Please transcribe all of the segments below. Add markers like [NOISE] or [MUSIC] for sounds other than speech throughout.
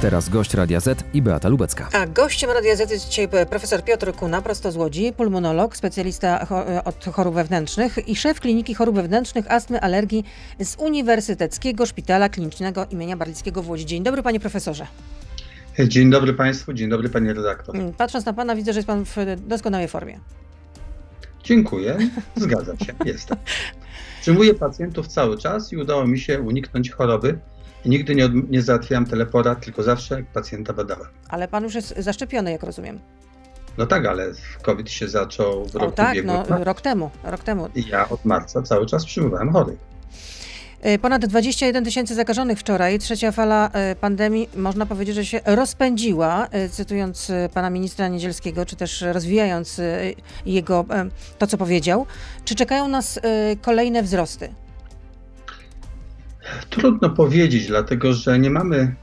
Teraz gość Radia Z i Beata Lubecka. A gościem Radia Z jest dzisiaj profesor Piotr Kuna, prosto z Łodzi, pulmonolog, specjalista od chorób wewnętrznych i szef Kliniki Chorób Wewnętrznych, Astmy, Alergii z Uniwersyteckiego Szpitala Klinicznego imienia Barlickiego w Łodzi. Dzień dobry panie profesorze. Dzień dobry państwu, dzień dobry panie redaktor. Patrząc na pana widzę, że jest pan w doskonałej formie. Dziękuję, [LAUGHS] zgadzam się, jestem. Przyjmuję pacjentów cały czas i udało mi się uniknąć choroby. Nigdy nie, nie załatwiałem teleporad, tylko zawsze pacjenta badałem. Ale pan już jest zaszczepiony, jak rozumiem. No tak, ale COVID się zaczął w o, roku tak, ubiegłym. no rok temu, rok temu. I ja od marca cały czas przyjmowałem chorych. Ponad 21 tysięcy zakażonych wczoraj. Trzecia fala pandemii, można powiedzieć, że się rozpędziła, cytując pana ministra Niedzielskiego, czy też rozwijając jego to, co powiedział. Czy czekają nas kolejne wzrosty? Trudno powiedzieć, dlatego że nie mamy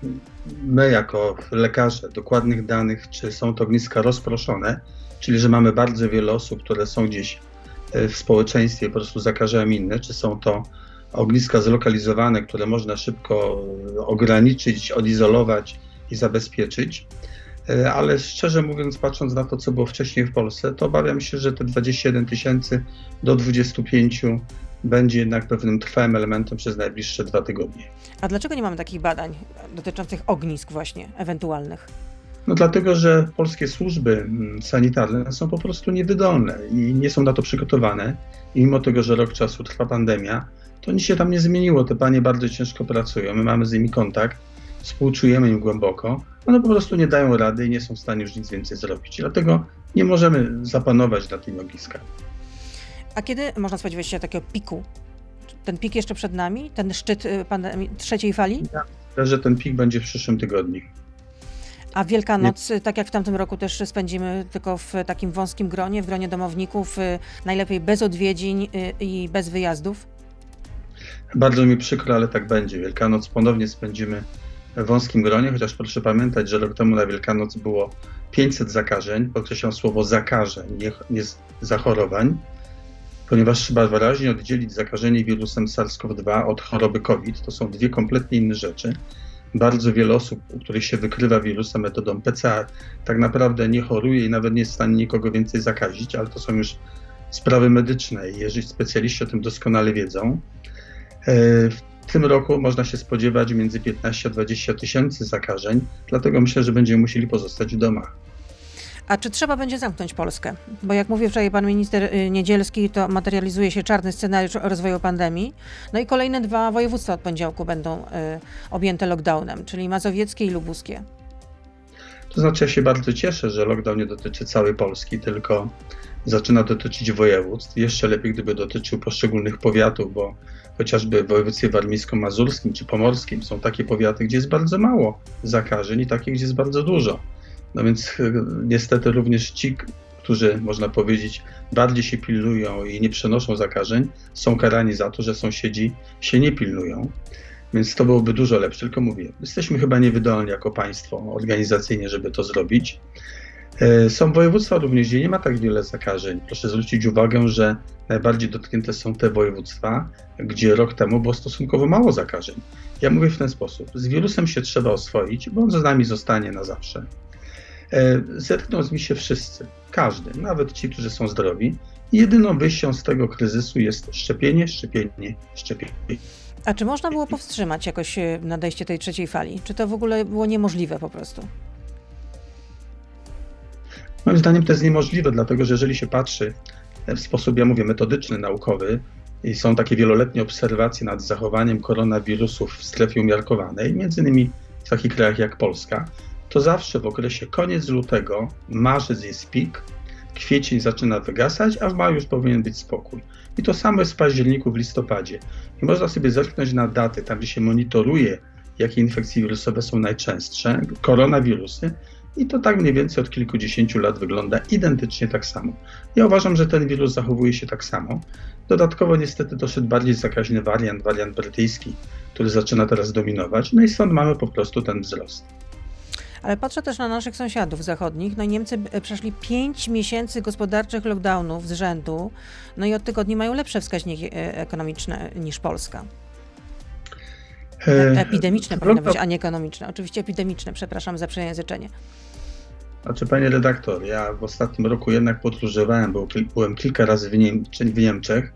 my jako lekarze dokładnych danych, czy są to ogniska rozproszone, czyli że mamy bardzo wiele osób, które są gdzieś w społeczeństwie po prostu zakażają inne, czy są to ogniska zlokalizowane, które można szybko ograniczyć, odizolować i zabezpieczyć. Ale szczerze mówiąc, patrząc na to, co było wcześniej w Polsce, to obawiam się, że te 21 tysięcy do 25 będzie jednak pewnym trwałym elementem przez najbliższe dwa tygodnie. A dlaczego nie mamy takich badań dotyczących ognisk właśnie ewentualnych? No dlatego, że polskie służby sanitarne są po prostu niewydolne i nie są na to przygotowane. I mimo tego, że rok czasu trwa pandemia, to nic się tam nie zmieniło. Te panie bardzo ciężko pracują, my mamy z nimi kontakt, współczujemy im głęboko. One po prostu nie dają rady i nie są w stanie już nic więcej zrobić. Dlatego nie możemy zapanować nad tymi ogniskami. A kiedy można spodziewać się takiego piku? Ten pik jeszcze przed nami? Ten szczyt pandemii, trzeciej fali? Ja myślę, że ten pik będzie w przyszłym tygodniu. A Wielkanoc, nie. tak jak w tamtym roku, też spędzimy tylko w takim wąskim gronie, w gronie domowników, najlepiej bez odwiedzin i bez wyjazdów? Bardzo mi przykro, ale tak będzie. Wielkanoc ponownie spędzimy w wąskim gronie, chociaż proszę pamiętać, że rok temu na Wielkanoc było 500 zakażeń, podkreślam słowo zakażeń, nie, nie zachorowań, ponieważ trzeba wyraźnie oddzielić zakażenie wirusem SARS-CoV-2 od choroby COVID. To są dwie kompletnie inne rzeczy. Bardzo wiele osób, u których się wykrywa wirusa metodą PCR, tak naprawdę nie choruje i nawet nie jest w stanie nikogo więcej zakazić, ale to są już sprawy medyczne i jeżeli specjaliści o tym doskonale wiedzą. W tym roku można się spodziewać między 15 a 20 tysięcy zakażeń, dlatego myślę, że będziemy musieli pozostać w domach. A czy trzeba będzie zamknąć Polskę? Bo jak mówił wczoraj pan minister Niedzielski, to materializuje się czarny scenariusz rozwoju pandemii. No i kolejne dwa województwa od poniedziałku będą y, objęte lockdownem, czyli mazowieckie i lubuskie. To znaczy, ja się bardzo cieszę, że lockdown nie dotyczy całej Polski, tylko zaczyna dotyczyć województw. Jeszcze lepiej, gdyby dotyczył poszczególnych powiatów, bo chociażby w województwie warmińsko-mazurskim czy pomorskim są takie powiaty, gdzie jest bardzo mało zakażeń i takie, gdzie jest bardzo dużo. No więc niestety również ci, którzy można powiedzieć bardziej się pilnują i nie przenoszą zakażeń, są karani za to, że sąsiedzi się nie pilnują. Więc to byłoby dużo lepsze. Tylko mówię, jesteśmy chyba niewydolni jako państwo organizacyjnie, żeby to zrobić. Są województwa również, gdzie nie ma tak wiele zakażeń. Proszę zwrócić uwagę, że najbardziej dotknięte są te województwa, gdzie rok temu było stosunkowo mało zakażeń. Ja mówię w ten sposób: z wirusem się trzeba oswoić, bo on z nami zostanie na zawsze. Zetkną z mi się wszyscy, każdy, nawet ci, którzy są zdrowi. Jedyną wyjścią z tego kryzysu jest szczepienie, szczepienie, szczepienie. A czy można było powstrzymać jakoś nadejście tej trzeciej fali? Czy to w ogóle było niemożliwe po prostu? Moim zdaniem to jest niemożliwe, dlatego że jeżeli się patrzy w sposób, ja mówię, metodyczny, naukowy i są takie wieloletnie obserwacje nad zachowaniem koronawirusów w strefie umiarkowanej, między innymi w takich krajach jak Polska, to zawsze w okresie koniec lutego, marzec jest pik, kwiecień zaczyna wygasać, a w maju już powinien być spokój. I to samo jest w październiku, w listopadzie. I można sobie zerknąć na daty, tam gdzie się monitoruje, jakie infekcje wirusowe są najczęstsze, koronawirusy, i to tak mniej więcej od kilkudziesięciu lat wygląda identycznie tak samo. Ja uważam, że ten wirus zachowuje się tak samo. Dodatkowo niestety doszedł bardziej zakaźny wariant, wariant brytyjski, który zaczyna teraz dominować, no i stąd mamy po prostu ten wzrost. Ale patrzę też na naszych sąsiadów zachodnich. No Niemcy przeszli 5 miesięcy gospodarczych lockdownów z rzędu, no i od tygodni mają lepsze wskaźniki ekonomiczne niż Polska. E, epidemiczne powinno być, a nie ekonomiczne. Oczywiście epidemiczne, przepraszam za przejęzyczenie. Znaczy, panie redaktor, ja w ostatnim roku jednak podróżowałem, bo byłem kilka razy w, w Niemczech.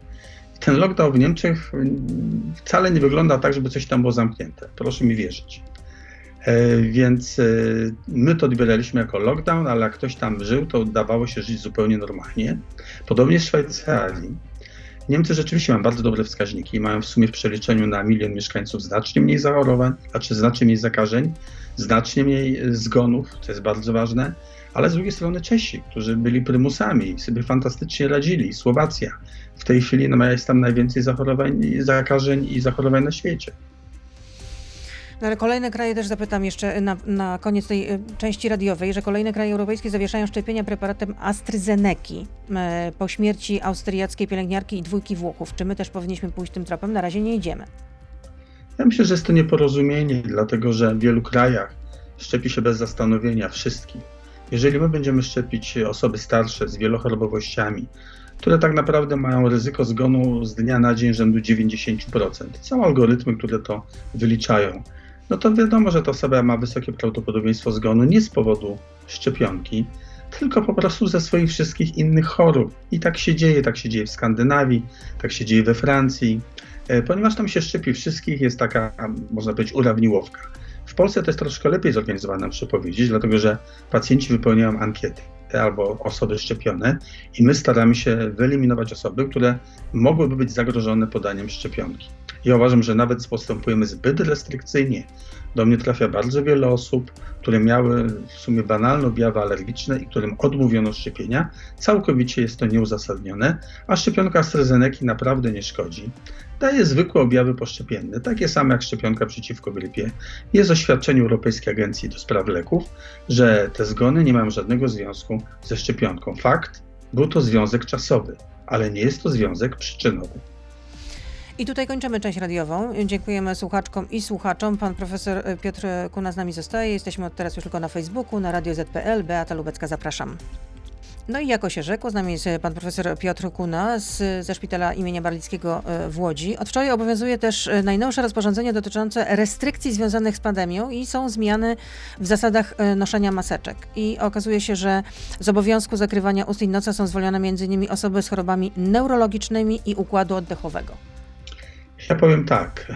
Ten lockdown w Niemczech mm, wcale nie wygląda tak, żeby coś tam było zamknięte. Proszę mi wierzyć. E, więc e, my to odbieraliśmy jako lockdown, ale jak ktoś tam żył, to dawało się żyć zupełnie normalnie. Podobnie w Szwajcarii. Niemcy rzeczywiście mają bardzo dobre wskaźniki. Mają w sumie w przeliczeniu na milion mieszkańców znacznie mniej zachorowań, znaczy znacznie mniej zakażeń, znacznie mniej zgonów, co jest bardzo ważne. Ale z drugiej strony Czesi, którzy byli prymusami sobie fantastycznie radzili. Słowacja. W tej chwili no, jest tam najwięcej zachorowań, zakażeń i zachorowań na świecie. No ale kolejne kraje też zapytam jeszcze na, na koniec tej y, części radiowej, że kolejne kraje europejskie zawieszają szczepienia preparatem AstraZeneki e, po śmierci austriackiej pielęgniarki i dwójki Włochów. Czy my też powinniśmy pójść tym tropem? Na razie nie idziemy. Ja myślę, że jest to nieporozumienie, dlatego że w wielu krajach szczepi się bez zastanowienia wszystkich. Jeżeli my będziemy szczepić osoby starsze z wielochorobowościami, które tak naprawdę mają ryzyko zgonu z dnia na dzień rzędu 90%. Są algorytmy, które to wyliczają no to wiadomo, że ta osoba ma wysokie prawdopodobieństwo zgonu nie z powodu szczepionki, tylko po prostu ze swoich wszystkich innych chorób. I tak się dzieje, tak się dzieje w Skandynawii, tak się dzieje we Francji, e, ponieważ tam się szczepi wszystkich, jest taka, można powiedzieć, urawniłowka. W Polsce to jest troszkę lepiej zorganizowane, muszę powiedzieć, dlatego że pacjenci wypełniają ankiety albo osoby szczepione i my staramy się wyeliminować osoby, które mogłyby być zagrożone podaniem szczepionki. Ja uważam, że nawet postępujemy zbyt restrykcyjnie. Do mnie trafia bardzo wiele osób, które miały w sumie banalne objawy alergiczne i którym odmówiono szczepienia. Całkowicie jest to nieuzasadnione, a szczepionka AstraZeneca naprawdę nie szkodzi. Daje zwykłe objawy poszczepienne, takie same jak szczepionka przeciwko grypie. Jest oświadczenie Europejskiej Agencji do Spraw Leków, że te zgony nie mają żadnego związku ze szczepionką. Fakt, był to związek czasowy, ale nie jest to związek przyczynowy. I tutaj kończymy część radiową. Dziękujemy słuchaczkom i słuchaczom. Pan profesor Piotr Kuna z nami zostaje. Jesteśmy od teraz już tylko na Facebooku, na Radio ZPL. Beata Lubecka, zapraszam. No i jako się rzekło, z nami jest pan profesor Piotr Kuna z, ze szpitala imienia Barlickiego e, w Łodzi. Od wczoraj obowiązuje też e, najnowsze rozporządzenie dotyczące restrykcji związanych z pandemią i są zmiany w zasadach e, noszenia maseczek. I okazuje się, że z obowiązku zakrywania ust i nosa są zwolnione m.in. osoby z chorobami neurologicznymi i układu oddechowego. Ja powiem tak.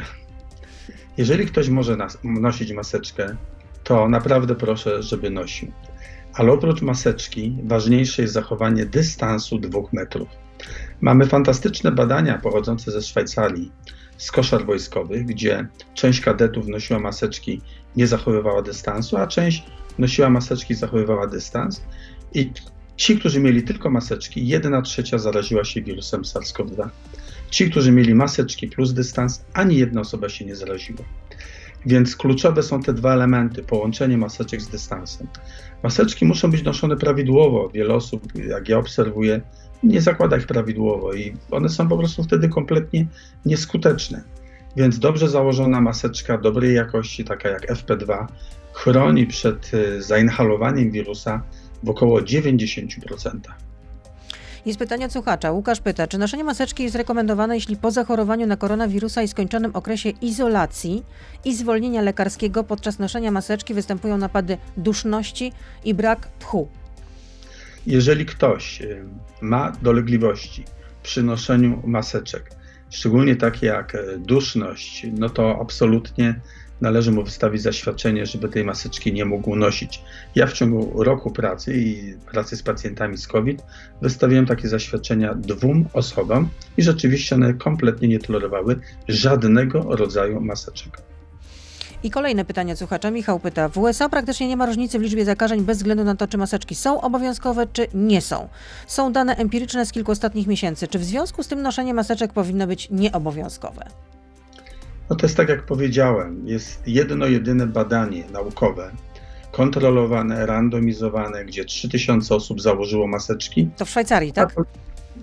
Jeżeli ktoś może nosić maseczkę, to naprawdę proszę, żeby nosił. Ale oprócz maseczki, ważniejsze jest zachowanie dystansu dwóch metrów. Mamy fantastyczne badania pochodzące ze Szwajcarii, z koszar wojskowych, gdzie część kadetów nosiła maseczki, nie zachowywała dystansu, a część nosiła maseczki, zachowywała dystans. I ci, którzy mieli tylko maseczki, jedna trzecia zaraziła się wirusem SARS-CoV-2. Ci, którzy mieli maseczki plus dystans, ani jedna osoba się nie zaraziła. Więc kluczowe są te dwa elementy, połączenie maseczek z dystansem. Maseczki muszą być noszone prawidłowo. Wiele osób, jak ja obserwuję, nie zakłada ich prawidłowo i one są po prostu wtedy kompletnie nieskuteczne. Więc dobrze założona maseczka dobrej jakości, taka jak FP2, chroni przed y, zainhalowaniem wirusa w około 90%. Jest pytanie od słuchacza. Łukasz pyta, czy noszenie maseczki jest rekomendowane, jeśli po zachorowaniu na koronawirusa i skończonym okresie izolacji i zwolnienia lekarskiego podczas noszenia maseczki występują napady duszności i brak tchu? Jeżeli ktoś y, ma dolegliwości przy noszeniu maseczek, szczególnie takie jak y, duszność, no to absolutnie należy mu wystawić zaświadczenie, żeby tej maseczki nie mógł nosić. Ja w ciągu roku pracy i pracy z pacjentami z COVID wystawiłem takie zaświadczenia dwóm osobom i rzeczywiście one kompletnie nie tolerowały żadnego rodzaju maseczek. I kolejne pytanie słuchacza. Michał pyta. W USA praktycznie nie ma różnicy w liczbie zakażeń bez względu na to, czy maseczki są obowiązkowe, czy nie są. Są dane empiryczne z kilku ostatnich miesięcy. Czy w związku z tym noszenie maseczek powinno być nieobowiązkowe? No to jest tak jak powiedziałem, jest jedno jedyne badanie naukowe, kontrolowane, randomizowane, gdzie 3000 osób założyło maseczki. To w Szwajcarii, tak?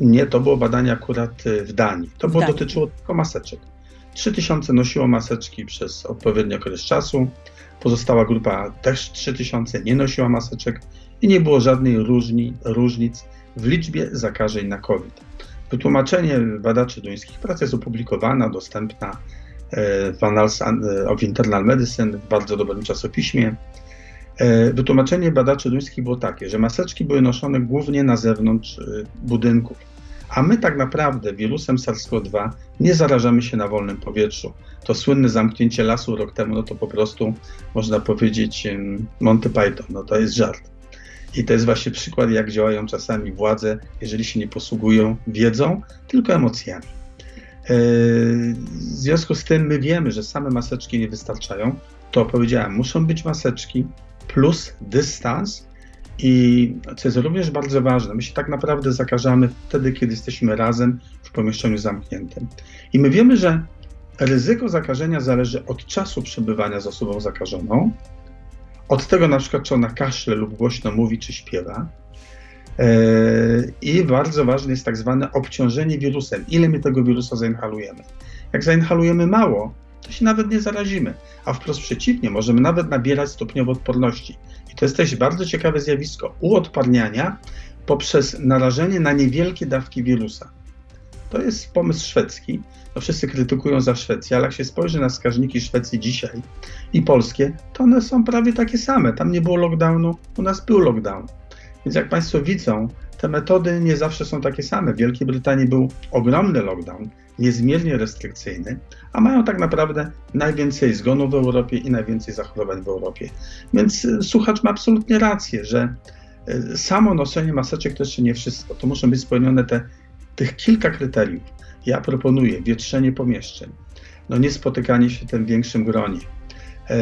Nie, to było badanie akurat y, w Danii. To w było, Danii. dotyczyło tylko maseczek. 3000 nosiło maseczki przez odpowiedni okres czasu, pozostała grupa też 3000 nie nosiła maseczek i nie było żadnej różni, różnic w liczbie zakażeń na COVID. Wytłumaczenie badaczy duńskich prac jest opublikowana, dostępna w Annals of Internal Medicine, w bardzo dobrym czasopiśmie. Wytłumaczenie badaczy duńskich było takie, że maseczki były noszone głównie na zewnątrz budynków, a my tak naprawdę wirusem SARS-CoV-2 nie zarażamy się na wolnym powietrzu. To słynne zamknięcie lasu rok temu, no to po prostu można powiedzieć Monty Python, no to jest żart. I to jest właśnie przykład, jak działają czasami władze, jeżeli się nie posługują wiedzą, tylko emocjami. W związku z tym my wiemy, że same maseczki nie wystarczają. To powiedziałem, muszą być maseczki plus dystans. I co jest również bardzo ważne, my się tak naprawdę zakażamy wtedy, kiedy jesteśmy razem w pomieszczeniu zamkniętym. I my wiemy, że ryzyko zakażenia zależy od czasu przebywania z osobą zakażoną, od tego na przykład, czy ona kaszle lub głośno mówi, czy śpiewa. E, I bardzo ważne jest tak zwane obciążenie wirusem. Ile my tego wirusa zainhalujemy? Jak zainhalujemy mało, to się nawet nie zarazimy, a wprost przeciwnie, możemy nawet nabierać stopniowo odporności. I to jest też bardzo ciekawe zjawisko uodparniania poprzez narażenie na niewielkie dawki wirusa. To jest pomysł szwedzki. No wszyscy krytykują za Szwecję, ale jak się spojrzy na wskaźniki Szwecji dzisiaj i polskie, to one są prawie takie same. Tam nie było lockdownu, u nas był lockdown. Więc jak Państwo widzą, te metody nie zawsze są takie same. W Wielkiej Brytanii był ogromny lockdown, niezmiernie restrykcyjny, a mają tak naprawdę najwięcej zgonów w Europie i najwięcej zachorowań w Europie. Więc y, słuchacz ma absolutnie rację, że y, samo noszenie maseczek to jeszcze nie wszystko. To muszą być spełnione te, tych kilka kryteriów. Ja proponuję wietrzenie pomieszczeń, no nie spotykanie się w tym większym gronie, e,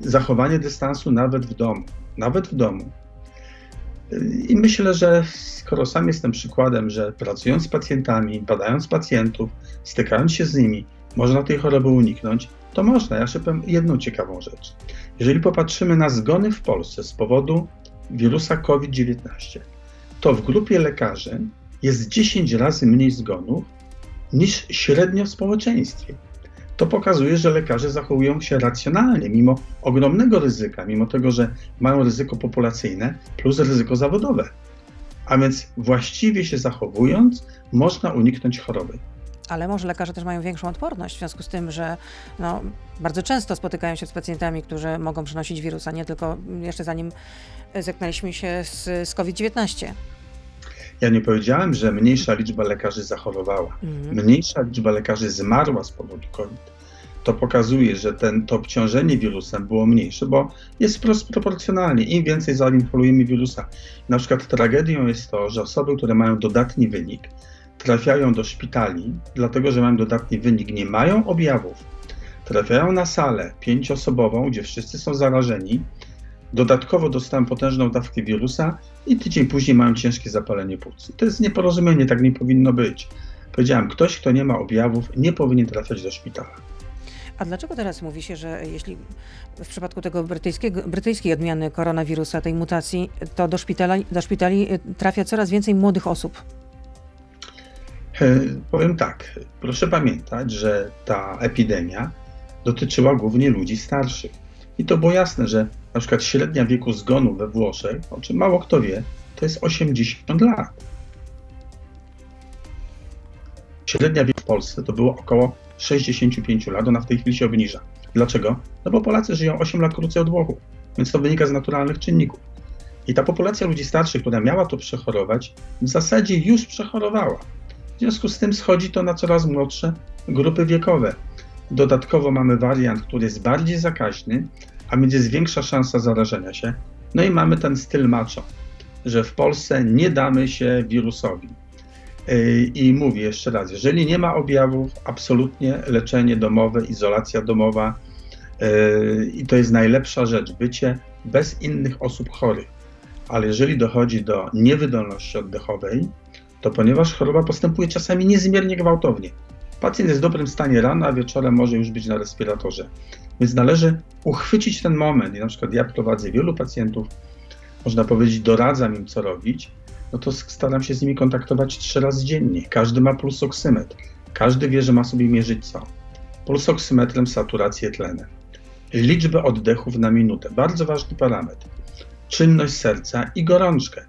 zachowanie dystansu nawet w domu, nawet w domu. I myślę, że skoro sam jestem przykładem, że pracując z pacjentami, badając pacjentów, stykając się z nimi, można tej choroby uniknąć, to można. Ja powiem jedną ciekawą rzecz. Jeżeli popatrzymy na zgony w Polsce z powodu wirusa COVID-19, to w grupie lekarzy jest 10 razy mniej zgonów niż średnio w społeczeństwie to pokazuje, że lekarze zachowują się racjonalnie, mimo ogromnego ryzyka, mimo tego, że mają ryzyko populacyjne plus ryzyko zawodowe. A więc właściwie się zachowując, można uniknąć choroby. Ale może lekarze też mają większą odporność w związku z tym, że no, bardzo często spotykają się z pacjentami, którzy mogą przenosić wirusa, nie tylko jeszcze zanim zetknęliśmy się z, z COVID-19. Ja nie powiedziałem, że mniejsza liczba lekarzy zachorowała. Mhm. Mniejsza liczba lekarzy zmarła z powodu COVID. To pokazuje, że ten, to obciążenie wirusem było mniejsze, bo jest wprost proporcjonalnie. Im więcej zainflujemy wirusa. Na przykład tragedią jest to, że osoby, które mają dodatni wynik, trafiają do szpitali, dlatego że mają dodatni wynik, nie mają objawów, trafiają na salę pięcioosobową, gdzie wszyscy są zarażeni, Dodatkowo dostałem potężną dawkę wirusa i tydzień później mają ciężkie zapalenie płuc. To jest nieporozumienie, tak nie powinno być. Powiedziałem, ktoś, kto nie ma objawów, nie powinien trafiać do szpitala. A dlaczego teraz mówi się, że jeśli w przypadku tego brytyjskiej odmiany koronawirusa, tej mutacji, to do szpitali, do szpitali y, trafia coraz więcej młodych osób? E, powiem tak, proszę pamiętać, że ta epidemia dotyczyła głównie ludzi starszych. I to było jasne, że na przykład średnia wieku zgonu we Włoszech, o czym mało kto wie, to jest 80 lat. Średnia wieku w Polsce to było około 65 lat, ona w tej chwili się obniża. Dlaczego? No bo Polacy żyją 8 lat krócej od Włochów, więc to wynika z naturalnych czynników. I ta populacja ludzi starszych, która miała to przechorować, w zasadzie już przechorowała. W związku z tym schodzi to na coraz młodsze grupy wiekowe. Dodatkowo mamy wariant, który jest bardziej zakaźny, a więc jest większa szansa zarażenia się. No i mamy ten styl macho, że w Polsce nie damy się wirusowi. Yy, I mówię jeszcze raz, jeżeli nie ma objawów, absolutnie leczenie domowe, izolacja domowa yy, i to jest najlepsza rzecz, bycie bez innych osób chorych. Ale jeżeli dochodzi do niewydolności oddechowej, to ponieważ choroba postępuje czasami niezmiernie gwałtownie, Pacjent jest w dobrym stanie rano, a wieczorem może już być na respiratorze. Więc należy uchwycić ten moment. I na przykład ja prowadzę wielu pacjentów, można powiedzieć, doradzam im, co robić. No to staram się z nimi kontaktować trzy razy dziennie. Każdy ma pulsoksymetr. Każdy wie, że ma sobie mierzyć co? Pulsoksymetrem saturację tlenem. Liczbę oddechów na minutę. Bardzo ważny parametr. Czynność serca i gorączkę.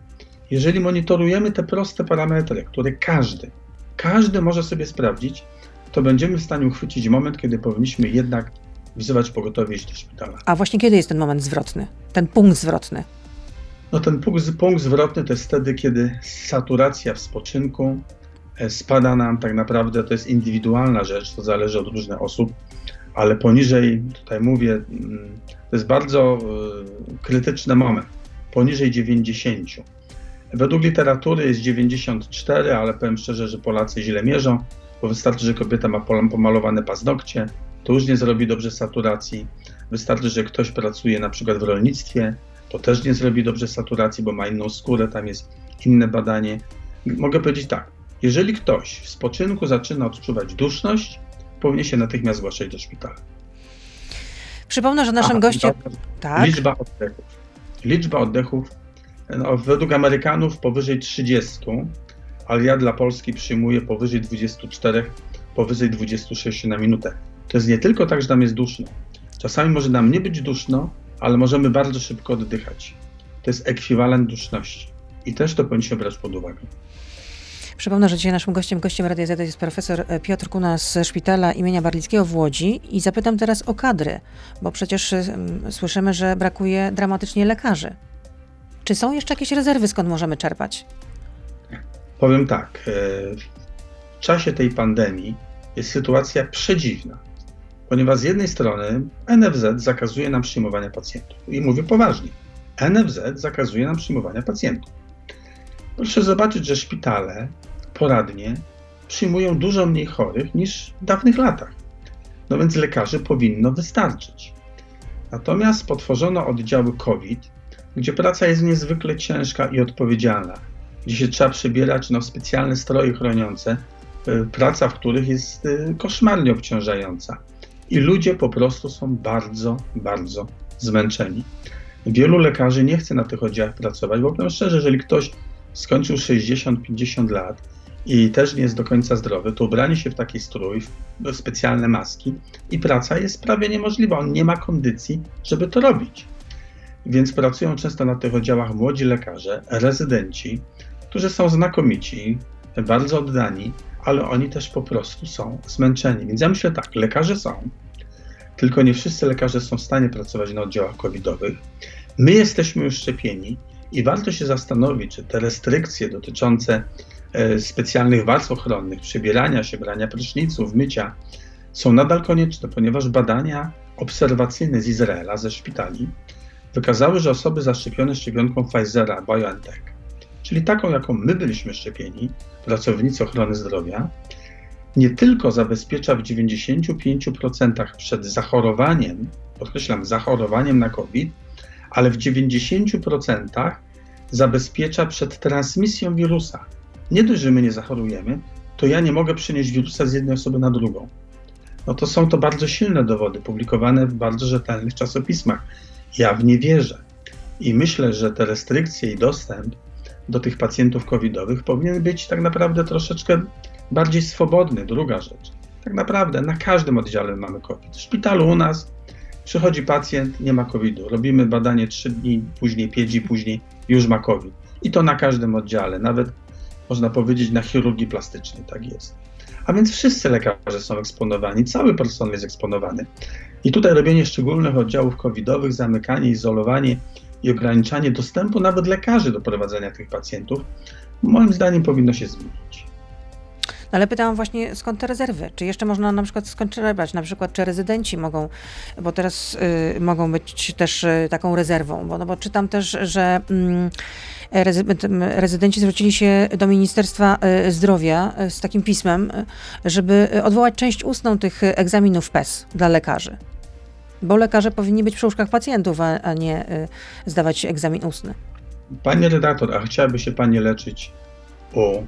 Jeżeli monitorujemy te proste parametry, które każdy, każdy może sobie sprawdzić, to będziemy w stanie uchwycić moment, kiedy powinniśmy jednak wzywać pogotowie iść do szpitala. A właśnie kiedy jest ten moment zwrotny, ten punkt zwrotny? No ten punkt, punkt zwrotny to jest wtedy, kiedy saturacja w spoczynku e, spada nam tak naprawdę, to jest indywidualna rzecz, to zależy od różnych osób, ale poniżej, tutaj mówię, mm, to jest bardzo y, krytyczny moment, poniżej 90. Według literatury jest 94, ale powiem szczerze, że Polacy źle mierzą, bo wystarczy, że kobieta ma pomalowane paznokcie, to już nie zrobi dobrze saturacji. Wystarczy, że ktoś pracuje na przykład w rolnictwie, to też nie zrobi dobrze saturacji, bo ma inną skórę, tam jest inne badanie. Mogę powiedzieć tak, jeżeli ktoś w spoczynku zaczyna odczuwać duszność, powinien się natychmiast zgłaszać do szpitala. Przypomnę, że naszym gościem. Tak? Liczba oddechów. Liczba oddechów no, według Amerykanów powyżej 30, ale ja dla Polski przyjmuję powyżej 24, powyżej 26 na minutę. To jest nie tylko tak, że nam jest duszno. Czasami może nam nie być duszno, ale możemy bardzo szybko oddychać. To jest ekwiwalent duszności. I też to powinniśmy brać pod uwagę. Przypomnę, że dzisiaj naszym gościem, gościem Radia Z jest profesor Piotr Kuna z szpitala imienia Barlickiego w Łodzi i zapytam teraz o kadry, bo przecież um, słyszymy, że brakuje dramatycznie lekarzy. Czy są jeszcze jakieś rezerwy, skąd możemy czerpać? Powiem tak. E, w czasie tej pandemii jest sytuacja przedziwna, ponieważ z jednej strony NFZ zakazuje nam przyjmowania pacjentów. I mówię poważnie. NFZ zakazuje nam przyjmowania pacjentów. Proszę zobaczyć, że szpitale poradnie przyjmują dużo mniej chorych niż w dawnych latach. No więc lekarzy powinno wystarczyć. Natomiast potworzono oddziały COVID, gdzie praca jest niezwykle ciężka i odpowiedzialna, gdzie się trzeba przebierać no, specjalne stroje chroniące, y, praca w których jest y, koszmarnie obciążająca. I ludzie po prostu są bardzo, bardzo zmęczeni. Wielu lekarzy nie chce na tych oddziałach pracować, bo powiem szczerze, jeżeli ktoś skończył 60-50 lat i też nie jest do końca zdrowy, to ubranie się w taki strój, w specjalne maski i praca jest prawie niemożliwa. On nie ma kondycji, żeby to robić. Więc pracują często na tych oddziałach młodzi lekarze, rezydenci, którzy są znakomici, bardzo oddani, ale oni też po prostu są zmęczeni. Więc ja myślę tak, lekarze są, tylko nie wszyscy lekarze są w stanie pracować na oddziałach covidowych. My jesteśmy już szczepieni i warto się zastanowić, czy te restrykcje dotyczące e, specjalnych warstw ochronnych, przebierania się, brania pryszniców, mycia są nadal konieczne, ponieważ badania obserwacyjne z Izraela, ze szpitali, wykazały, że osoby zaszczepione szczepionką Pfizera BioNTech, czyli taką, jaką my byliśmy szczepieni, pracownicy ochrony zdrowia, nie tylko zabezpiecza w 95% przed zachorowaniem, podkreślam, zachorowaniem na COVID, ale w 90% zabezpiecza przed transmisją wirusa. Nie dość, że my nie zachorujemy, to ja nie mogę przenieść wirusa z jednej osoby na drugą. No to są to bardzo silne dowody, publikowane w bardzo rzetelnych czasopismach. Ja w nie wierzę. I myślę, że te restrykcje i dostęp do tych pacjentów covidowych powinien być tak naprawdę troszeczkę bardziej swobodny. Druga rzecz. Tak naprawdę na każdym oddziale mamy COVID. W szpitalu u nas przychodzi pacjent, nie ma COVID-u. Robimy badanie 3 dni, później 5 dni, później już ma COVID. I to na każdym oddziale, nawet można powiedzieć na chirurgii plastycznej, tak jest. A więc wszyscy lekarze są eksponowani, cały personel jest eksponowany. I tutaj robienie szczególnych oddziałów covidowych, zamykanie, izolowanie i ograniczanie dostępu nawet lekarzy do prowadzenia tych pacjentów, moim zdaniem powinno się zmienić. No ale pytałam właśnie, skąd te rezerwy? Czy jeszcze można na przykład czerpać? Na przykład, czy rezydenci mogą, bo teraz y, mogą być też y, taką rezerwą, bo, no bo czytam też, że y, rezydenci zwrócili się do Ministerstwa y, Zdrowia y, z takim pismem, żeby odwołać część ustną tych egzaminów PES dla lekarzy. Bo lekarze powinni być przy łóżkach pacjentów, a, a nie zdawać egzamin ustny. Panie redaktor, a chciałaby się pani leczyć u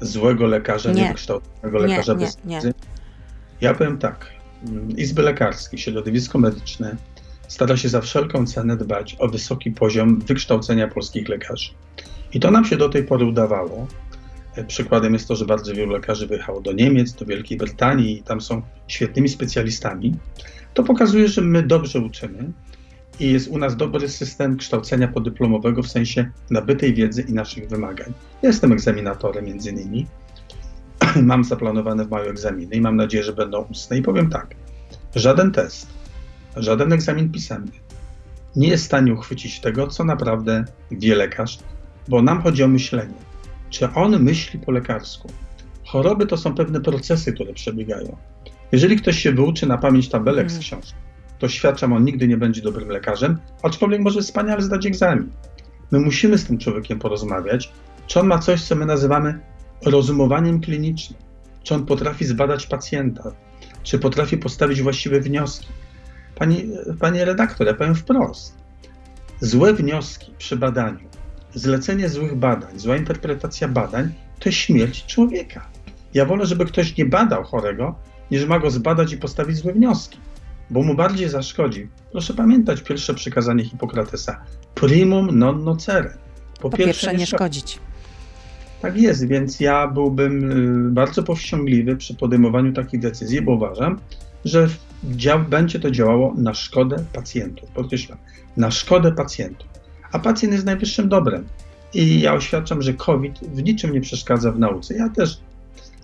złego lekarza, nie. niewykształconego lekarza nie, bez nie, wiedzy? Ja powiem tak. Izby lekarskie, środowisko medyczne stara się za wszelką cenę dbać o wysoki poziom wykształcenia polskich lekarzy. I to nam się do tej pory udawało. Przykładem jest to, że bardzo wielu lekarzy wyjechało do Niemiec, do Wielkiej Brytanii i tam są świetnymi specjalistami. To pokazuje, że my dobrze uczymy i jest u nas dobry system kształcenia podyplomowego w sensie nabytej wiedzy i naszych wymagań. Ja jestem egzaminatorem między innymi [CLEARS THROAT] mam zaplanowane w maju egzaminy i mam nadzieję, że będą ustne. I powiem tak, żaden test, żaden egzamin pisemny nie jest w stanie uchwycić tego, co naprawdę wie lekarz, bo nam chodzi o myślenie. Czy on myśli po lekarsku? Choroby to są pewne procesy, które przebiegają. Jeżeli ktoś się wyuczy na pamięć tabelek z książki, to świadczam, on nigdy nie będzie dobrym lekarzem, aczkolwiek może wspaniale zdać egzamin. My musimy z tym człowiekiem porozmawiać, czy on ma coś, co my nazywamy rozumowaniem klinicznym, czy on potrafi zbadać pacjenta, czy potrafi postawić właściwe wnioski. Pani, pani redaktor, ja powiem wprost. Złe wnioski przy badaniu, zlecenie złych badań, zła interpretacja badań to śmierć człowieka. Ja wolę, żeby ktoś nie badał chorego, niż ma go zbadać i postawić złe wnioski, bo mu bardziej zaszkodzi. Proszę pamiętać pierwsze przykazanie Hipokratesa: primum non nocere. Po, po pierwsze, pierwsze, nie szkodzić. Tak jest, więc ja byłbym y, bardzo powściągliwy przy podejmowaniu takich decyzji, bo uważam, że będzie to działało na szkodę pacjentów. Podkreślam, na szkodę pacjentów. A pacjent jest najwyższym dobrem. I ja oświadczam, że COVID w niczym nie przeszkadza w nauce. Ja też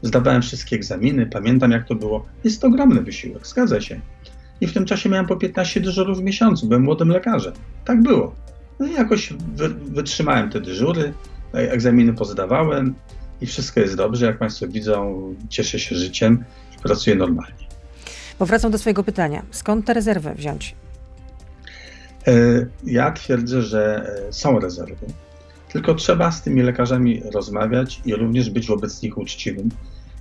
zdawałem wszystkie egzaminy, pamiętam jak to było. Jest to ogromny wysiłek, zgadza się. I w tym czasie miałem po 15 dyżurów w miesiącu, byłem młodym lekarzem. Tak było. No i jakoś wy, wytrzymałem te dyżury, egzaminy pozdawałem i wszystko jest dobrze. Jak Państwo widzą, cieszę się życiem i pracuję normalnie. Powracam do swojego pytania. Skąd tę rezerwę wziąć? E, ja twierdzę, że e, są rezerwy. Tylko trzeba z tymi lekarzami rozmawiać i również być wobec nich uczciwym.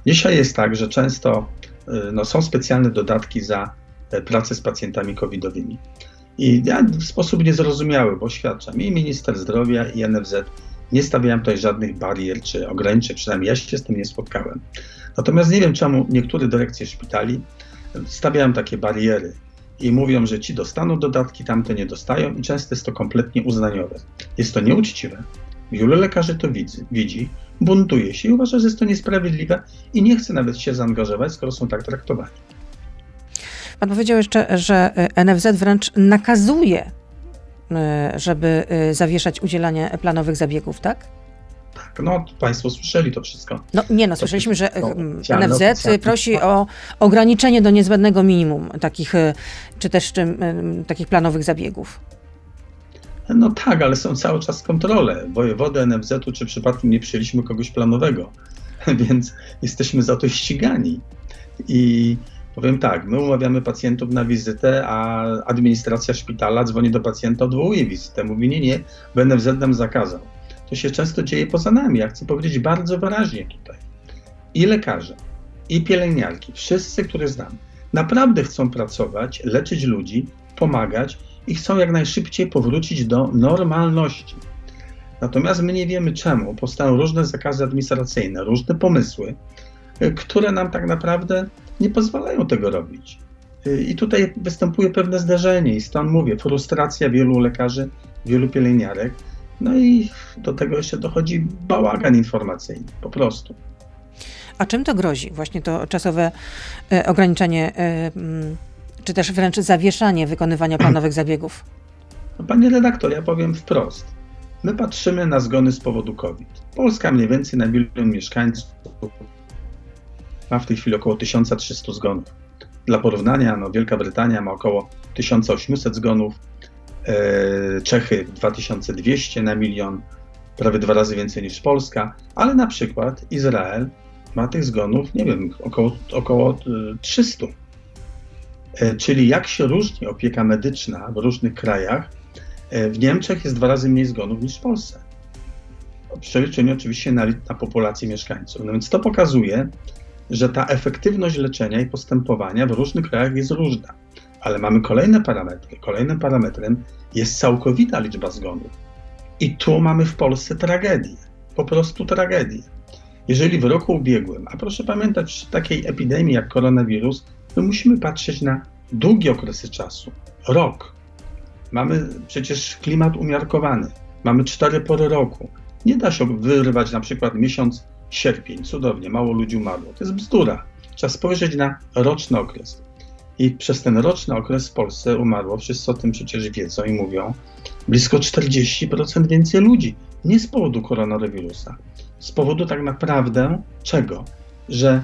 Dzisiaj jest tak, że często e, no, są specjalne dodatki za pracę z pacjentami covidowymi. I ja w sposób niezrozumiały, bo oświadczam, i minister zdrowia, i NFZ nie stawiałem tutaj żadnych barier czy ograniczeń, przynajmniej ja się z tym nie spotkałem. Natomiast nie wiem, czemu niektóre dyrekcje szpitali stawiają takie bariery i mówią, że ci dostaną dodatki, tamte nie dostają i często jest to kompletnie uznaniowe. Jest to nieuczciwe. Wielu lekarzy to widzi, widzi buntuje się i uważa, że jest to niesprawiedliwe i nie chce nawet się zaangażować, skoro są tak traktowani. Pan powiedział jeszcze, że NFZ wręcz nakazuje E, żeby e, zawieszać udzielanie planowych zabiegów, tak? Tak, no Państwo słyszeli to wszystko. No nie, no słyszeliśmy, że no, NFZ prosi o ograniczenie do niezbędnego minimum takich, e, czy też czy, takich planowych zabiegów. No tak, ale są cały czas kontrole. Wojewody NFZ-u, czy przypadkiem nie przyjęliśmy kogoś planowego, [LAUGHS] więc jesteśmy za to ścigani. I Powiem tak, my umawiamy pacjentów na wizytę, a administracja szpitala dzwoni do pacjenta, odwołuje wizytę. Mówi, nie, nie, bo NFZ nam zakazał. To się często dzieje poza nami. Ja chcę powiedzieć bardzo wyraźnie tutaj. I lekarze, i pielęgniarki, wszyscy, których znam, naprawdę chcą pracować, leczyć ludzi, pomagać i chcą jak najszybciej powrócić do normalności. Natomiast my nie wiemy czemu. Powstają różne zakazy administracyjne, różne pomysły, które nam tak naprawdę nie pozwalają tego robić. I tutaj występuje pewne zderzenie, i stąd mówię, frustracja wielu lekarzy, wielu pielęgniarek. No i do tego jeszcze dochodzi bałagan informacyjny, po prostu. A czym to grozi? Właśnie to czasowe e, ograniczenie, e, mm, czy też wręcz zawieszanie wykonywania [CLEARS THROAT] planowych zabiegów? No, panie redaktor, ja powiem wprost. My patrzymy na zgony z powodu COVID. Polska mniej więcej na milion mieszkańców ma w tej chwili około 1300 zgonów. Dla porównania, no, Wielka Brytania ma około 1800 zgonów, Czechy 2200 na milion, prawie dwa razy więcej niż Polska, ale na przykład Izrael ma tych zgonów, nie wiem, około, około 300. E, czyli jak się różni opieka medyczna w różnych krajach, e, w Niemczech jest dwa razy mniej zgonów niż w Polsce. W przeliczeniu oczywiście na, na populację mieszkańców. No więc to pokazuje, że ta efektywność leczenia i postępowania w różnych krajach jest różna. Ale mamy kolejne parametry. Kolejnym parametrem jest całkowita liczba zgonów. I tu mamy w Polsce tragedię. Po prostu tragedię. Jeżeli w roku ubiegłym, a proszę pamiętać, w takiej epidemii jak koronawirus, my musimy patrzeć na długie okresy czasu. Rok. Mamy przecież klimat umiarkowany. Mamy cztery pory roku. Nie da się wyrwać na przykład miesiąc sierpień, cudownie, mało ludzi umarło. To jest bzdura. Trzeba spojrzeć na roczny okres. I przez ten roczny okres w Polsce umarło, wszyscy o tym przecież wiedzą i mówią, blisko 40% więcej ludzi. Nie z powodu koronawirusa, z powodu tak naprawdę czego? że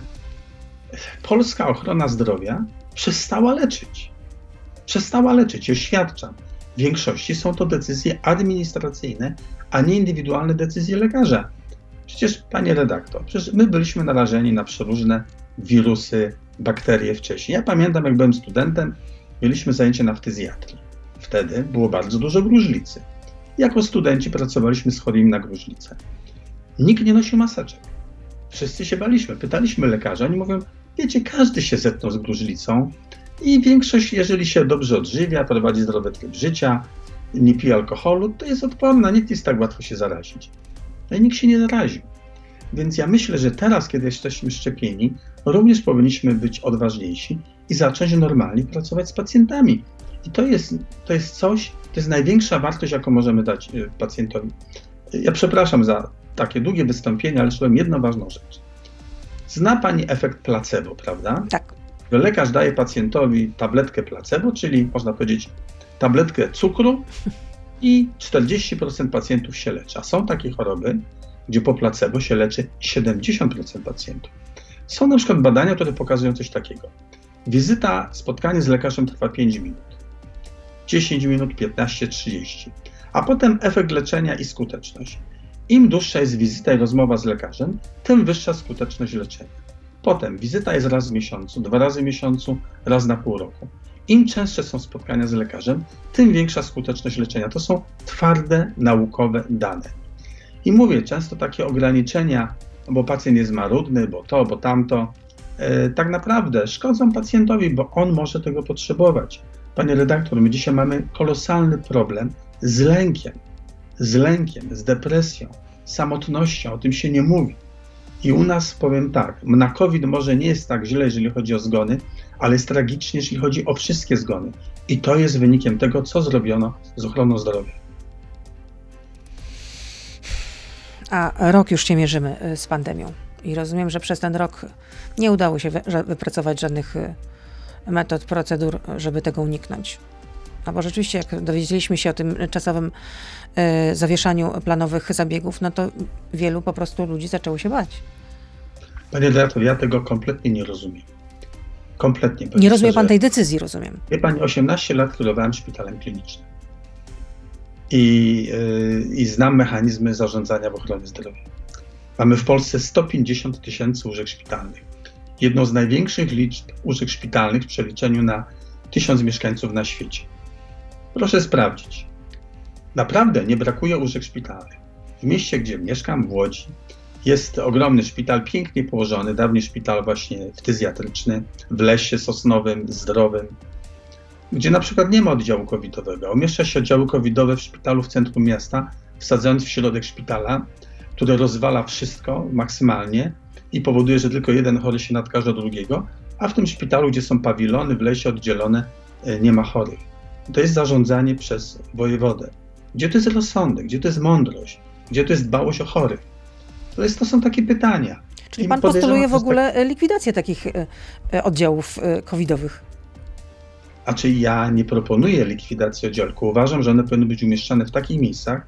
polska ochrona zdrowia przestała leczyć. Przestała leczyć, oświadczam. W większości są to decyzje administracyjne, a nie indywidualne decyzje lekarza. Przecież, panie redaktor, przecież my byliśmy narażeni na przeróżne wirusy, bakterie wcześniej. Ja pamiętam, jak byłem studentem, mieliśmy zajęcie na ftyzjatrii. Wtedy było bardzo dużo gruźlicy. Jako studenci pracowaliśmy z chorymi na gruźlicę. Nikt nie nosił maseczek. Wszyscy się baliśmy. Pytaliśmy lekarza, oni mówią, wiecie, każdy się zetknął z gruźlicą i większość, jeżeli się dobrze odżywia, prowadzi zdrowy tryb życia, nie pije alkoholu, to jest odporna, nikt jest tak łatwo się zarazić. No i nikt się nie zaraził. Więc ja myślę, że teraz, kiedy jesteśmy szczepieni, również powinniśmy być odważniejsi i zacząć normalnie pracować z pacjentami. I to jest, to jest coś, to jest największa wartość, jaką możemy dać y, pacjentowi. Ja przepraszam za takie długie wystąpienie, ale powiem jedną ważną rzecz. Zna Pani efekt placebo, prawda? Tak. Że lekarz daje pacjentowi tabletkę placebo, czyli można powiedzieć tabletkę cukru i 40% pacjentów się leczy. A są takie choroby, gdzie po placebo się leczy 70% pacjentów. Są na przykład badania, które pokazują coś takiego. Wizyta, spotkanie z lekarzem trwa 5 minut. 10 minut, 15, 30. A potem efekt leczenia i skuteczność. Im dłuższa jest wizyta i rozmowa z lekarzem, tym wyższa skuteczność leczenia. Potem wizyta jest raz w miesiącu, dwa razy w miesiącu, raz na pół roku. Im częstsze są spotkania z lekarzem, tym większa skuteczność leczenia. To są twarde, naukowe dane. I mówię, często takie ograniczenia, bo pacjent jest marudny, bo to, bo tamto, e, tak naprawdę szkodzą pacjentowi, bo on może tego potrzebować. Panie redaktor, my dzisiaj mamy kolosalny problem z lękiem, z lękiem, z depresją, samotnością, o tym się nie mówi. I u nas powiem tak, na COVID może nie jest tak źle, jeżeli chodzi o zgony, ale jest tragicznie, jeśli chodzi o wszystkie zgony. I to jest wynikiem tego, co zrobiono z ochroną zdrowia. A rok już się mierzymy y, z pandemią. I rozumiem, że przez ten rok nie udało się wypracować żadnych y, metod, procedur, żeby tego uniknąć. No bo rzeczywiście, jak dowiedzieliśmy się o tym czasowym y, zawieszaniu planowych zabiegów, no to wielu po prostu ludzi zaczęło się bać. Panie redaktor, ja tego kompletnie nie rozumiem. Kompletnie. Nie rozumie pan tej decyzji, rozumiem. Wie pani, 18 lat kierowałem szpitalem klinicznym. I, yy, I znam mechanizmy zarządzania w ochronie zdrowia. Mamy w Polsce 150 tysięcy łóżek szpitalnych. Jedną z największych liczb łóżek szpitalnych w przeliczeniu na 1000 mieszkańców na świecie. Proszę sprawdzić. Naprawdę nie brakuje łóżek szpitalnych. W mieście, gdzie mieszkam, w Łodzi, jest ogromny szpital, pięknie położony, dawniej szpital właśnie ftyzjatryczny, w lesie sosnowym, zdrowym, gdzie na przykład nie ma oddziału covidowego. Umieszcza się oddziały covidowe w szpitalu w centrum miasta, wsadzając w środek szpitala, które rozwala wszystko maksymalnie i powoduje, że tylko jeden chory się nadkaże drugiego, a w tym szpitalu, gdzie są pawilony w lesie oddzielone, e, nie ma chorych. To jest zarządzanie przez wojewodę. Gdzie to jest rozsądek, gdzie to jest mądrość, gdzie to jest dbałość o chorych? To, jest, to są takie pytania. Czyli I pan postuluje w jest ogóle y, likwidację takich y, y, oddziałów covidowych. A czy ja nie proponuję likwidacji oddziałów? Uważam, że one powinny być umieszczane w takich miejscach,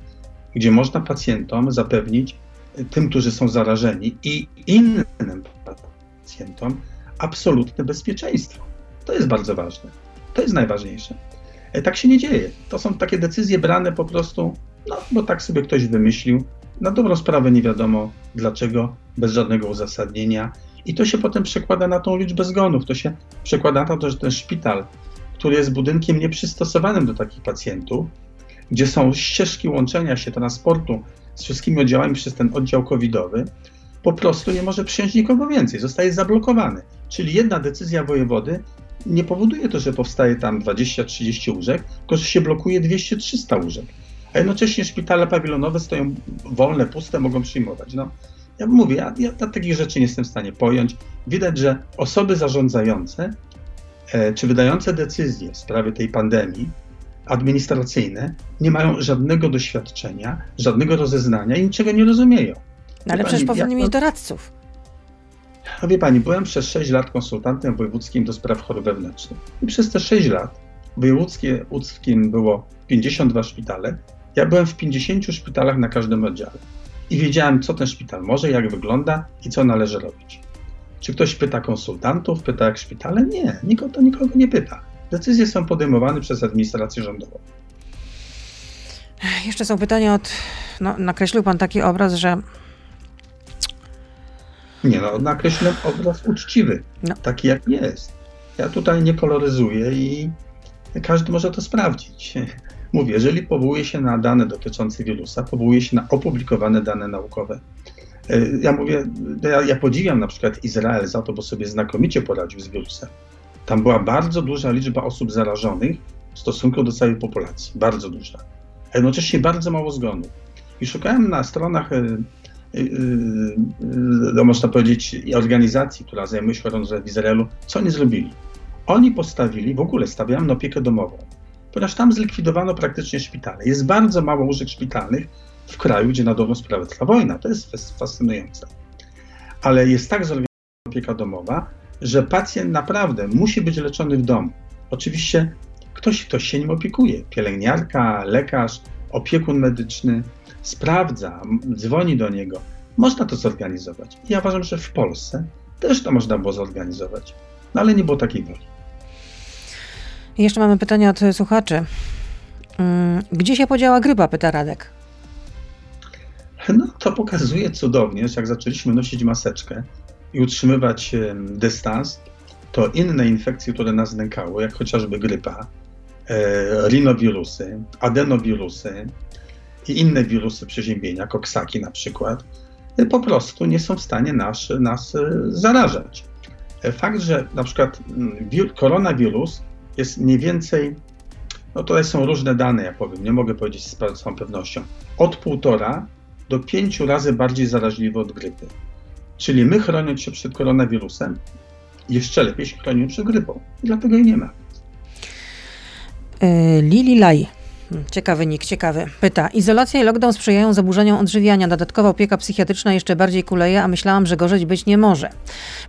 gdzie można pacjentom zapewnić, y, tym, którzy są zarażeni i innym pacjentom, absolutne bezpieczeństwo. To jest bardzo ważne. To jest najważniejsze. E, Tak się nie dzieje. To są takie decyzje brane po prostu, no bo tak sobie ktoś wymyślił. Na dobrą sprawę nie wiadomo dlaczego, bez żadnego uzasadnienia. I to się potem przekłada na tą liczbę zgonów. To się przekłada na to, że ten szpital, który jest budynkiem nieprzystosowanym do takich pacjentów, gdzie są ścieżki łączenia się transportu z wszystkimi oddziałami przez ten oddział covidowy, po prostu nie może przyjąć nikogo więcej, zostaje zablokowany. Czyli jedna decyzja wojewody nie powoduje to, że powstaje tam 20-30 łóżek, tylko że się blokuje 200-300 łóżek. A jednocześnie szpitale pawilonowe stoją wolne, puste, mogą przyjmować. No, ja mówię, ja, ja takich rzeczy nie jestem w stanie pojąć. Widać, że osoby zarządzające czy wydające decyzje w sprawie tej pandemii, administracyjne, nie mają żadnego doświadczenia, żadnego rozeznania i niczego nie rozumieją. No, ale przecież powinni mieć doradców. No wie pani, byłem przez 6 lat konsultantem wojewódzkim do spraw chorób wewnętrznych. I przez te 6 lat wojewódzkie łódzkim było 52 szpitale. Ja byłem w 50 szpitalach na każdym oddziale. I wiedziałem, co ten szpital może, jak wygląda i co należy robić. Czy ktoś pyta konsultantów, pyta jak szpitale? Nie, nikogo to nikogo nie pyta. Decyzje są podejmowane przez administrację rządową. Jeszcze są pytania od. No, nakreślił pan taki obraz, że. Nie no, nakreślam obraz uczciwy, No. taki jak jest. Ja tutaj nie koloryzuję i każdy może to sprawdzić. [LAUGHS] Mówię, jeżeli powołuje się na dane dotyczące wirusa, powołuje się na opublikowane dane naukowe. E, Ja mówię, ja, ja podziwiam na przykład Izrael za to, bo sobie znakomicie poradził z wirusem. Tam była bardzo duża liczba osób zarażonych w stosunku do całej populacji, bardzo duża. A jednocześnie bardzo mało zgonów. I szukałem na stronach, e, no można powiedzieć, organizacji, która zajmuje się ochroną w Izraelu, co oni zrobili. Oni postawili, w ogóle stawiałem na opiekę domową, ponieważ tam zlikwidowano praktycznie szpitale. Jest bardzo mało łóżek szpitalnych w kraju, gdzie na dobrą sprawę trwa wojna. To jest fas- fascynujące. Ale jest tak zorganizowana opieka domowa, że pacjent naprawdę musi być leczony w domu. Oczywiście ktoś, ktoś się nim opiekuje. Pielęgniarka, lekarz, opiekun medyczny sprawdza, dzwoni do niego. Można to zorganizować. Ja uważam, że w Polsce też to można było zorganizować. No ale nie było takiej woli. Jeszcze mamy pytania od słuchaczy. Mm, Gdzie się podziała grypa? Pyta Radek. No to pokazuje cudownie, że jak zaczęliśmy nosić maseczkę i utrzymywać dystans, to inne infekcje, które nas nękały, jak chociażby grypa, e, rinowirusy, adenowirusy i inne wirusy przeziębienia, koksaki na przykład, e, po prostu nie są w stanie nas, nas e, zarażać. Fakt, że na przykład mm, wir, koronawirus jest mniej więcej, no tutaj są różne dane, ja powiem, nie mogę powiedzieć z całą pewnością, od półtora do pięciu razy bardziej zaraźliwy od grypy. Czyli my chroniąc się przed koronawirusem, jeszcze lepiej się chronimy przed grypą. Dlatego jej nie ma. Yy, Lili Laj. Ciekawy nick, ciekawy. Pyta. Izolacja i lockdown sprzyjają zaburzeniom odżywiania. Dodatkowa opieka psychiatryczna jeszcze bardziej kuleje, a myślałam, że gorzej być nie może.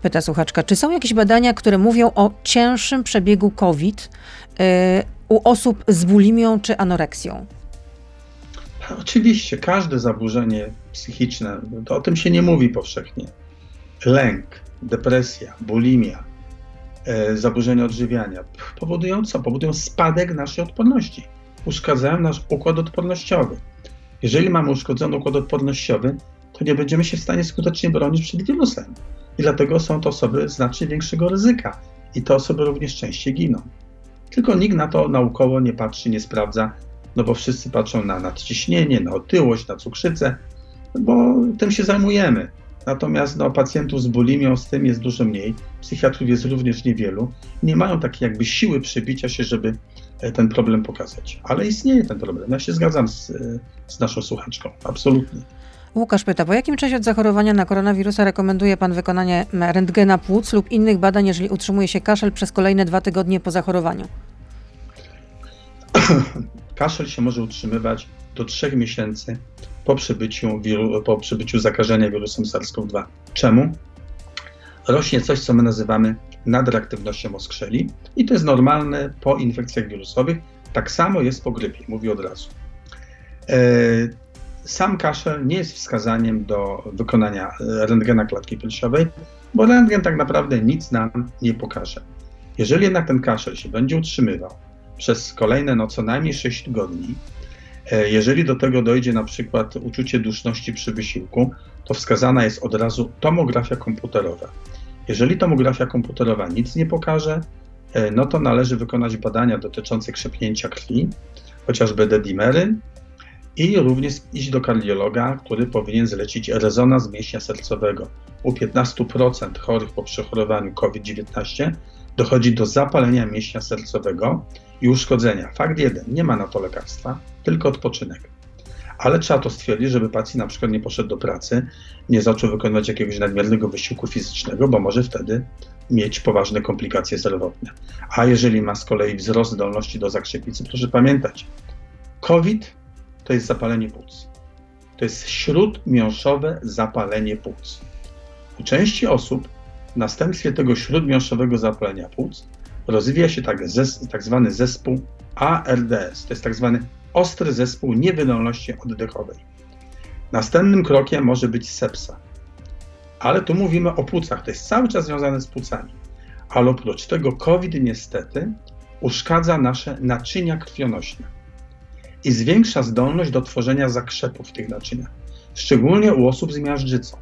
Pyta słuchaczka. Czy są jakieś badania, które mówią o cięższym przebiegu COVID yy, u osób z bulimią czy anoreksją? Oczywiście, każde zaburzenie psychiczne, to o tym się nie mówi powszechnie. Lęk, depresja, bulimia, e, zaburzenia odżywiania powodują co? Powodują spadek naszej odporności. Uszkadzają nasz układ odpornościowy. Jeżeli mamy uszkodzony układ odpornościowy, to nie będziemy się w stanie skutecznie bronić przed wirusem. I dlatego są to osoby znacznie większego ryzyka. I te osoby również częściej giną. Tylko nikt na to naukowo nie patrzy, nie sprawdza, no bo wszyscy patrzą na nadciśnienie, na otyłość, na cukrzycę, bo tym się zajmujemy. Natomiast no, pacjentów z bulimią z tym jest dużo mniej, psychiatrów jest również niewielu. Nie mają takiej jakby siły przebicia się, żeby e, ten problem pokazać. Ale istnieje ten problem. Ja się zgadzam z, e, z naszą słuchaczką, absolutnie. Łukasz pyta, po jakim czasie od zachorowania na koronawirusa rekomenduje pan wykonanie rentgena płuc lub innych badań, jeżeli utrzymuje się kaszel przez kolejne dwa tygodnie po zachorowaniu? [CLEARS THROAT] Kaszel się może utrzymywać do 3 miesięcy po przebyciu, wiru, po zakażenia wirusem SARS-CoV-2. Czemu? Rośnie coś, co my nazywamy nadreaktywnością oskrzeli i to jest normalne po infekcjach wirusowych. Tak samo jest po grypie, mówię od razu. E, Sam kaszel nie jest wskazaniem do wykonania e, rentgena klatki piersiowej, bo rentgen tak naprawdę nic nam nie pokaże. Jeżeli jednak ten kaszel się będzie utrzymywał przez kolejne no, co najmniej 6 tygodni, e, jeżeli do tego dojdzie na przykład uczucie duszności przy wysiłku, to wskazana jest od razu tomografia komputerowa. Jeżeli tomografia komputerowa nic nie pokaże, e, no to należy wykonać badania dotyczące krzepnięcia krwi, chociażby dedimery, i również iść do kardiologa, który powinien zlecić rezonans mięśnia sercowego. U 15% chorych po przechorowaniu COVID-19 dochodzi do zapalenia mięśnia sercowego i uszkodzenia. Fakt jeden, nie ma na to lekarstwa, tylko odpoczynek. Ale trzeba to stwierdzić, żeby pacjent na przykład nie poszedł do pracy, nie zaczął wykonywać jakiegoś nadmiernego wysiłku fizycznego, bo może wtedy mieć poważne komplikacje zdrowotne. A jeżeli ma z kolei wzrost zdolności do zakrzepicy, proszę pamiętać, COVID to jest zapalenie płuc. To jest śródmiąższowe zapalenie płuc. U części osób w następstwie tego śródmiąższowego zapalenia płuc rozwija się tak, zes, tak zwany zespół ARDS. To jest tak zwany ostry zespół niewydolności oddechowej. Następnym krokiem może być sepsa. Ale tu mówimy o płucach, to jest cały czas związane z płucami. Ale oprócz tego COVID niestety uszkadza nasze naczynia krwionośne i zwiększa zdolność do tworzenia zakrzepów w tych naczyniach, szczególnie u osób z miażdżycą.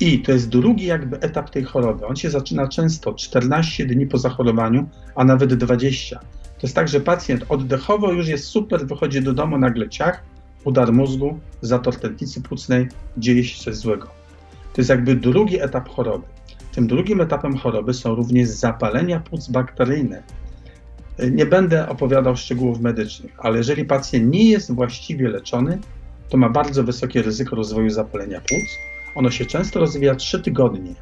I to jest drugi jakby etap tej choroby. On się zaczyna często 14 dni po zachorowaniu, a nawet 20. To jest tak, że pacjent oddechowo już jest super, wychodzi do domu, nagle ciach, udar mózgu, zator tętnicy płucnej, dzieje się coś złego. To jest jakby drugi etap choroby. Tym drugim etapem choroby są również zapalenia płuc bakteryjne. Nie będę opowiadał szczegółów medycznych, ale jeżeli pacjent nie jest właściwie leczony, to ma bardzo wysokie ryzyko rozwoju zapalenia płuc. Ono się często rozwija 3 tygodnie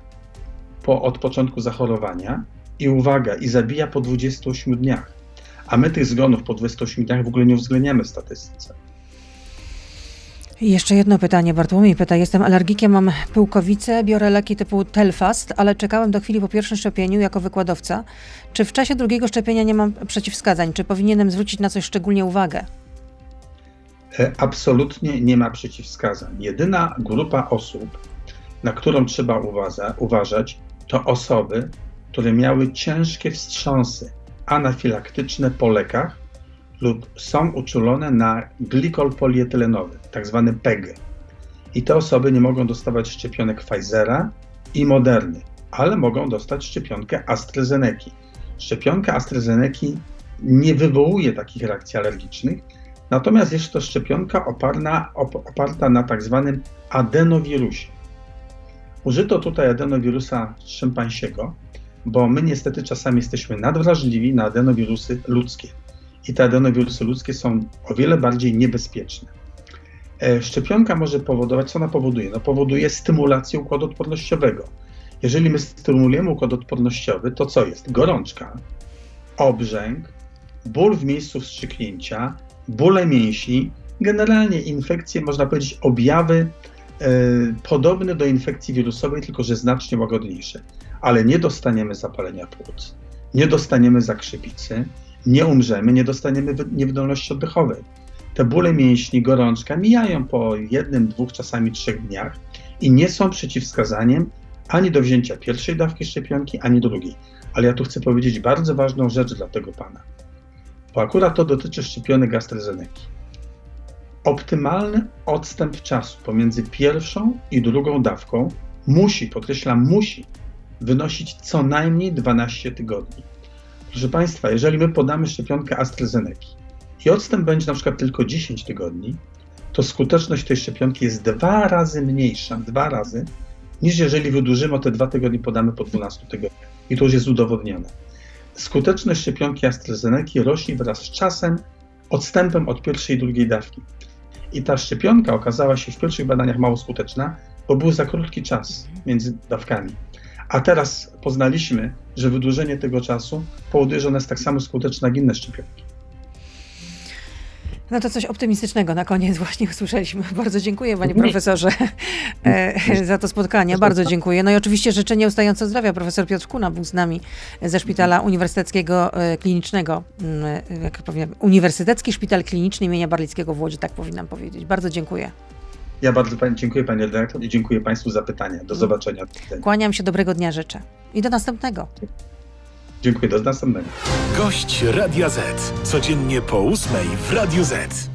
po, od początku zachorowania i uwaga, i zabija po 28 dniach. A my tych zgonów po 28 dniach w ogóle nie uwzględniamy w statystyce. Jeszcze jedno pytanie. Bartłomiej pyta, jestem alergikiem, mam pyłkowicę, biorę leki typu Telfast, ale czekałem do chwili po pierwszym szczepieniu jako wykładowca. Czy w czasie drugiego szczepienia nie mam przeciwwskazań? Czy powinienem zwrócić na coś szczególnie uwagę? E, absolutnie nie ma przeciwwskazań. Jedyna grupa osób, na którą trzeba uważa, uważać, to osoby, które miały ciężkie wstrząsy anafilaktyczne po lekach lub są uczulone na glikol polietylenowy, tak zwany PEG. I te osoby nie mogą dostawać szczepionek Pfizera i Moderny, ale mogą dostać szczepionkę AstraZeneca. Szczepionka AstraZeneca nie wywołuje takich reakcji alergicznych, natomiast jest to szczepionka oparta, oparta na tak zwanym adenowirusie. Użyto tutaj adenowirusa szympansiego, bo my niestety czasami jesteśmy nadwrażliwi na adenowirusy ludzkie i te adenowirusy ludzkie są o wiele bardziej niebezpieczne. E, szczepionka może powodować, co ona powoduje? No powoduje stymulację układu odpornościowego. Jeżeli my stymulujemy układ odpornościowy, to co jest? Gorączka, obrzęk, ból w miejscu wstrzyknięcia, bóle mięśni, generalnie infekcje, można powiedzieć, objawy e, podobne do infekcji wirusowej, tylko że znacznie łagodniejsze. Ale nie dostaniemy zapalenia płuc, nie dostaniemy zakrzepicy, nie umrzemy, nie dostaniemy niewydolności oddechowej. Te bóle mięśni, gorączka mijają po jednym, dwóch, czasami trzech dniach i nie są przeciwwskazaniem ani do wzięcia pierwszej dawki szczepionki, ani drugiej. Ale ja tu chcę powiedzieć bardzo ważną rzecz dla tego pana, bo akurat to dotyczy szczepionek AstraZeneca. Optymalny odstęp czasu pomiędzy pierwszą i drugą dawką musi, podkreślam, musi wynosić co najmniej 12 tygodni. Proszę Państwa, jeżeli my podamy szczepionkę AstraZeneca i odstęp będzie na przykład tylko 10 tygodni, to skuteczność tej szczepionki jest dwa razy mniejsza, dwa razy, niż jeżeli wydłużymy o te dwa tygodnie, podamy po 12 tygodniach. I to już jest udowodnione. Skuteczność szczepionki AstraZeneca rośnie wraz z czasem, odstępem od pierwszej i drugiej dawki. I ta szczepionka okazała się w pierwszych badaniach mało skuteczna, bo był za krótki czas między dawkami. A teraz poznaliśmy, że wydłużenie tego czasu powoduje, że ona jest tak samo skuteczna jak inne szczepionki. No to coś optymistycznego na koniec właśnie usłyszeliśmy. [LAUGHS] Bardzo dziękuję panie profesorze [LAUGHS] e, za to spotkanie. Bardzo dziękuję. No i oczywiście życzę nieustająco zdrowia. Profesor Piotr Kuna był z nami ze Szpitala Uniwersyteckiego e, Klinicznego, mm, jak powiem, Uniwersytecki Szpital Kliniczny imienia Barlickiego w Łodzi, tak powinnam powiedzieć. Bardzo dziękuję. Ja bardzo pani, dziękuję Panie redaktor i dziękuję Państwu za pytania. Do zobaczenia. Kłaniam się, dobrego dnia życzę. I do następnego. Dziękuję, do następnego. Gość Radia Z. Codziennie po ósmej w Radio Z.